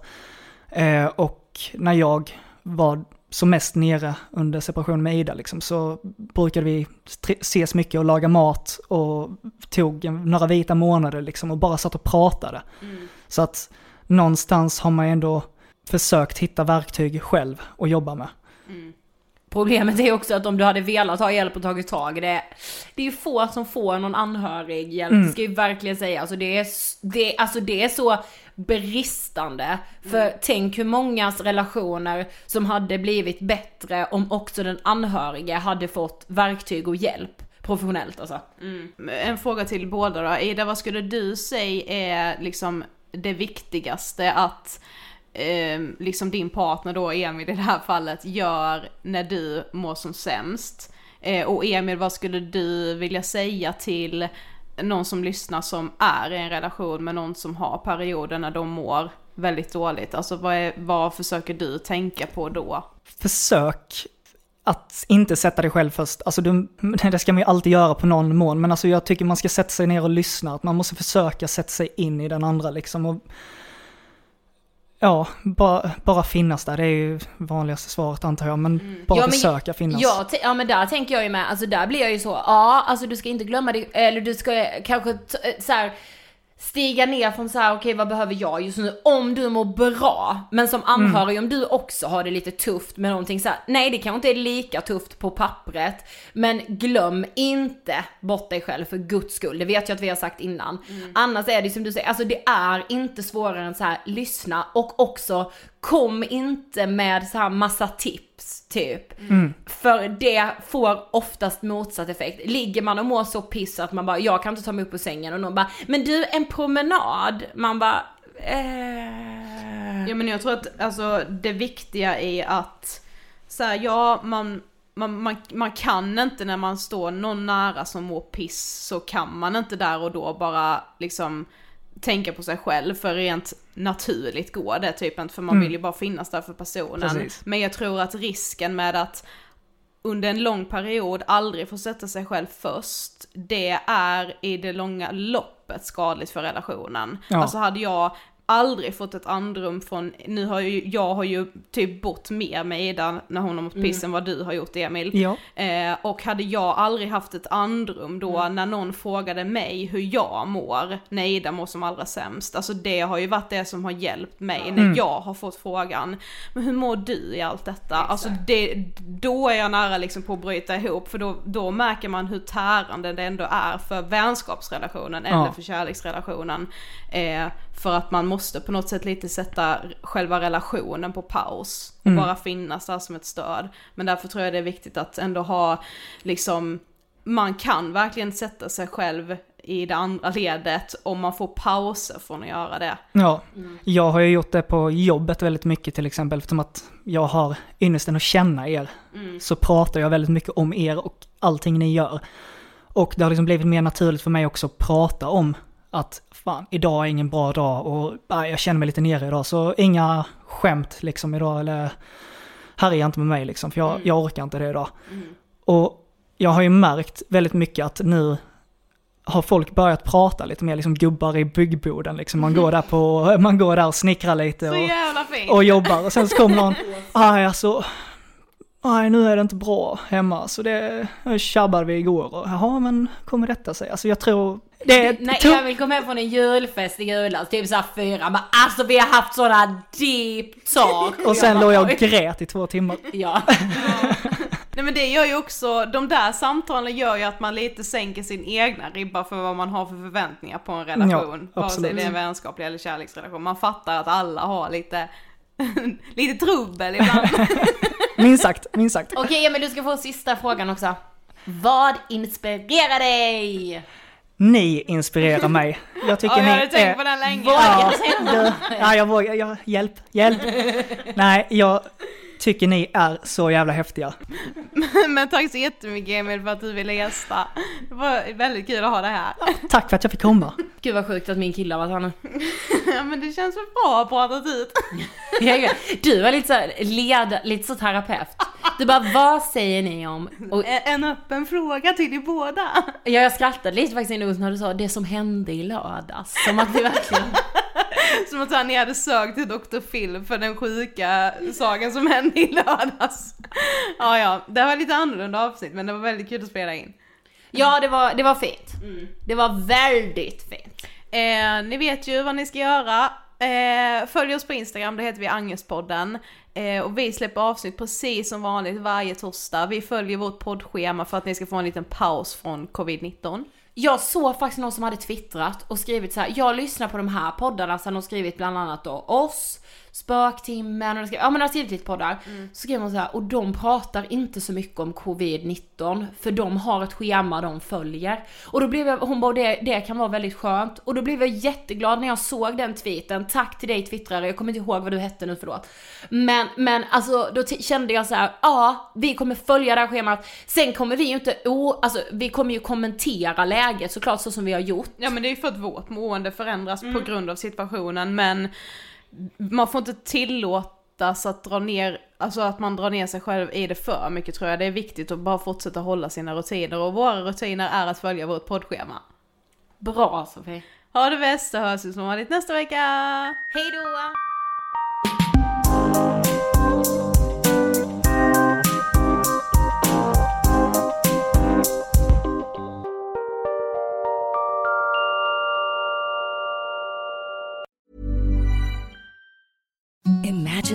Eh, och när jag var som mest nere under separationen med Ida liksom, så brukade vi ses mycket och laga mat och tog några vita månader liksom och bara satt och pratade. Så att någonstans har man ändå försökt hitta verktyg själv att jobba med. Problemet är också att om du hade velat ha hjälp och tagit tag i det, det är ju få som får någon anhörig hjälp, det ska ju verkligen säga. Alltså det är, det, alltså det är så bristande. För tänk hur mångas relationer som hade blivit bättre om också den anhörige hade fått verktyg och hjälp professionellt alltså. En fråga till båda då. Ida, vad skulle du säga är liksom det viktigaste att eh, liksom din partner då, Emil i det här fallet, gör när du mår som sämst? Eh, och Emil, vad skulle du vilja säga till någon som lyssnar som är i en relation med någon som har perioder när de mår väldigt dåligt? Alltså vad, är, vad försöker du tänka på då? Försök att inte sätta dig själv först. Alltså du, det ska man ju alltid göra på någon mån, men alltså jag tycker man ska sätta sig ner och lyssna. Att man måste försöka sätta sig in i den andra liksom. Och, ja, bara, bara finnas där. Det är ju vanligaste svaret antar jag, men bara Mm. Ja, men- försöka finnas. Ja, ja men där tänker jag ju med, alltså där blir jag ju så, ja alltså du ska inte glömma det, eller du ska kanske så här stiga ner från så här, okej vad behöver jag just nu, om du mår bra, men som anhörig om du också har det lite tufft med någonting så här, nej det kanske inte är lika tufft på pappret, men glöm inte bort dig själv för guds skull, det vet jag att vi har sagt innan. Annars är det som du säger, alltså det är inte svårare än så här, lyssna och också kom inte med så här massa tips typ. För det får oftast motsatt effekt. Ligger man och mår så piss att man bara, jag kan inte ta mig upp ur sängen och någon bara, men du en promenad. Man bara, eh... Ja men jag tror att alltså det viktiga är att så här, ja man, man, man, man kan inte när man står någon nära som mår piss så kan man inte där och då bara liksom tänka på sig själv för rent naturligt går det typ inte för man vill ju bara finnas där för personen. Precis. Men jag tror att risken med att under en lång period aldrig få sätta sig själv först, det är i det långa loppet skadligt för relationen. Ja. Alltså hade jag aldrig fått ett andrum från, nu har ju, jag har ju typ bott mer med Ida när hon har mått piss än vad du har gjort Emil. Ja. Eh, och hade jag aldrig haft ett andrum då Mm. när någon frågade mig hur jag mår när Ida mår som allra sämst, alltså det har ju varit det som har hjälpt mig när Mm. jag har fått frågan, men hur mår du i allt detta? Alltså det, då är jag nära liksom på att bryta ihop för då, då märker man hur tärande det ändå är för vänskapsrelationen eller Ja. för kärleksrelationen. Eh, för att man måste på något sätt lite sätta själva relationen på paus och Mm. bara finnas där som ett stöd. Men därför tror jag det är viktigt att ändå ha liksom, man kan verkligen sätta sig själv i det andra ledet om man får pauser från att göra det. Ja, jag har ju gjort det på jobbet väldigt mycket till exempel, eftersom att jag har ynnesten att känna er. Så pratar jag väldigt mycket om er och allting ni gör. Och det har liksom blivit mer naturligt för mig också att prata om att fan, idag är ingen bra dag och nej, jag känner mig lite nere idag. Så inga skämt liksom idag eller härja inte med mig liksom, för jag, jag orkar inte det idag. Och jag har ju märkt väldigt mycket att nu har folk börjat prata lite mer, liksom gubbar i byggboden liksom. Man går där på, man går där och snickrar lite och, och jobbar. Och sen så kommer någon, aj alltså, nej nu är det inte bra hemma så det tjabbade vi igår och jaha men kommer detta sig? Alltså jag tror, det är När Emil kom hem från en julfest i julas, typ såhär fyra, men alltså vi har haft sådana deep talk. och sen låg jag och grät i två timmar. Ja. Nej men det gör ju också, de där samtalen gör ju att man lite sänker sin egna ribba för vad man har för förväntningar på en relation. Ja, vare sig det är en vänskaplig eller kärleksrelation. Man fattar att alla har lite, lite trubbel ibland. Minst sagt, minst sagt. Okej, ja, men du ska få sista frågan också. Vad inspirerar dig? Ni inspirerar mig. Jag tycker Ja, jag ni hade tänkt är... på den länge. Ja, du, ja, jag vågar, ja, hjälp, hjälp. Nej, jag tycker ni är så jävla häftiga. Men tack så jättemycket Emil för att du ville gästa. Det var väldigt kul att ha det här. Tack för att jag fick komma. Gud vad sjukt att min kille har varit här nu. Ja men det känns väl bra att prata ut. Du var lite så led, lite så terapeut. Du bara, vad säger ni om? Och En öppen fråga till er båda. ja, jag skrattade lite faktiskt när du sa det som hände i lördags. Som att vi verkligen... Som att han ni hade sökt till Dr. Phil för den sjuka saken som hände i lördags. Ja ja, det var lite annorlunda avsnitt men det var väldigt kul att spela in. Ja, det var, det var fint. Det var väldigt fint. Eh, ni vet ju vad ni ska göra. Eh, följ oss på Instagram, det heter vi Angestpodden. Eh, och vi släpper avsnitt precis som vanligt varje torsdag. Vi följer vårt poddschema för att ni ska få en liten paus från covid-19. Jag såg faktiskt någon som hade twittrat och skrivit så här. jag lyssnar på de här poddarna, så hade de skrivit bland annat då oss, Spöktimmen och skrev, ja men har skrivit lite poddar. Så skrev hon så här, och de pratar inte så mycket om covid-19 för de har ett schema de följer. Och då blev jag, hon bara det, det kan vara väldigt skönt. Och då blev jag jätteglad när jag såg den tweeten. Tack till dig twittrare, jag kommer inte ihåg vad du hette nu förlåt. Men, men alltså då kände jag så här, ja vi kommer följa det här schemat. Sen kommer vi ju inte, o, alltså vi kommer ju kommentera läget såklart så som vi har gjort. Ja men det är ju för att vårt mående förändras på grund av situationen men man får inte tillåtas att dra ner, alltså att man drar ner sig själv i det för mycket tror jag. Det är viktigt att bara fortsätta hålla sina rutiner och våra rutiner är att följa vårt poddschema. Bra Sofie. Ha det bäst så hörs vi som vanligt nästa vecka! Hej då!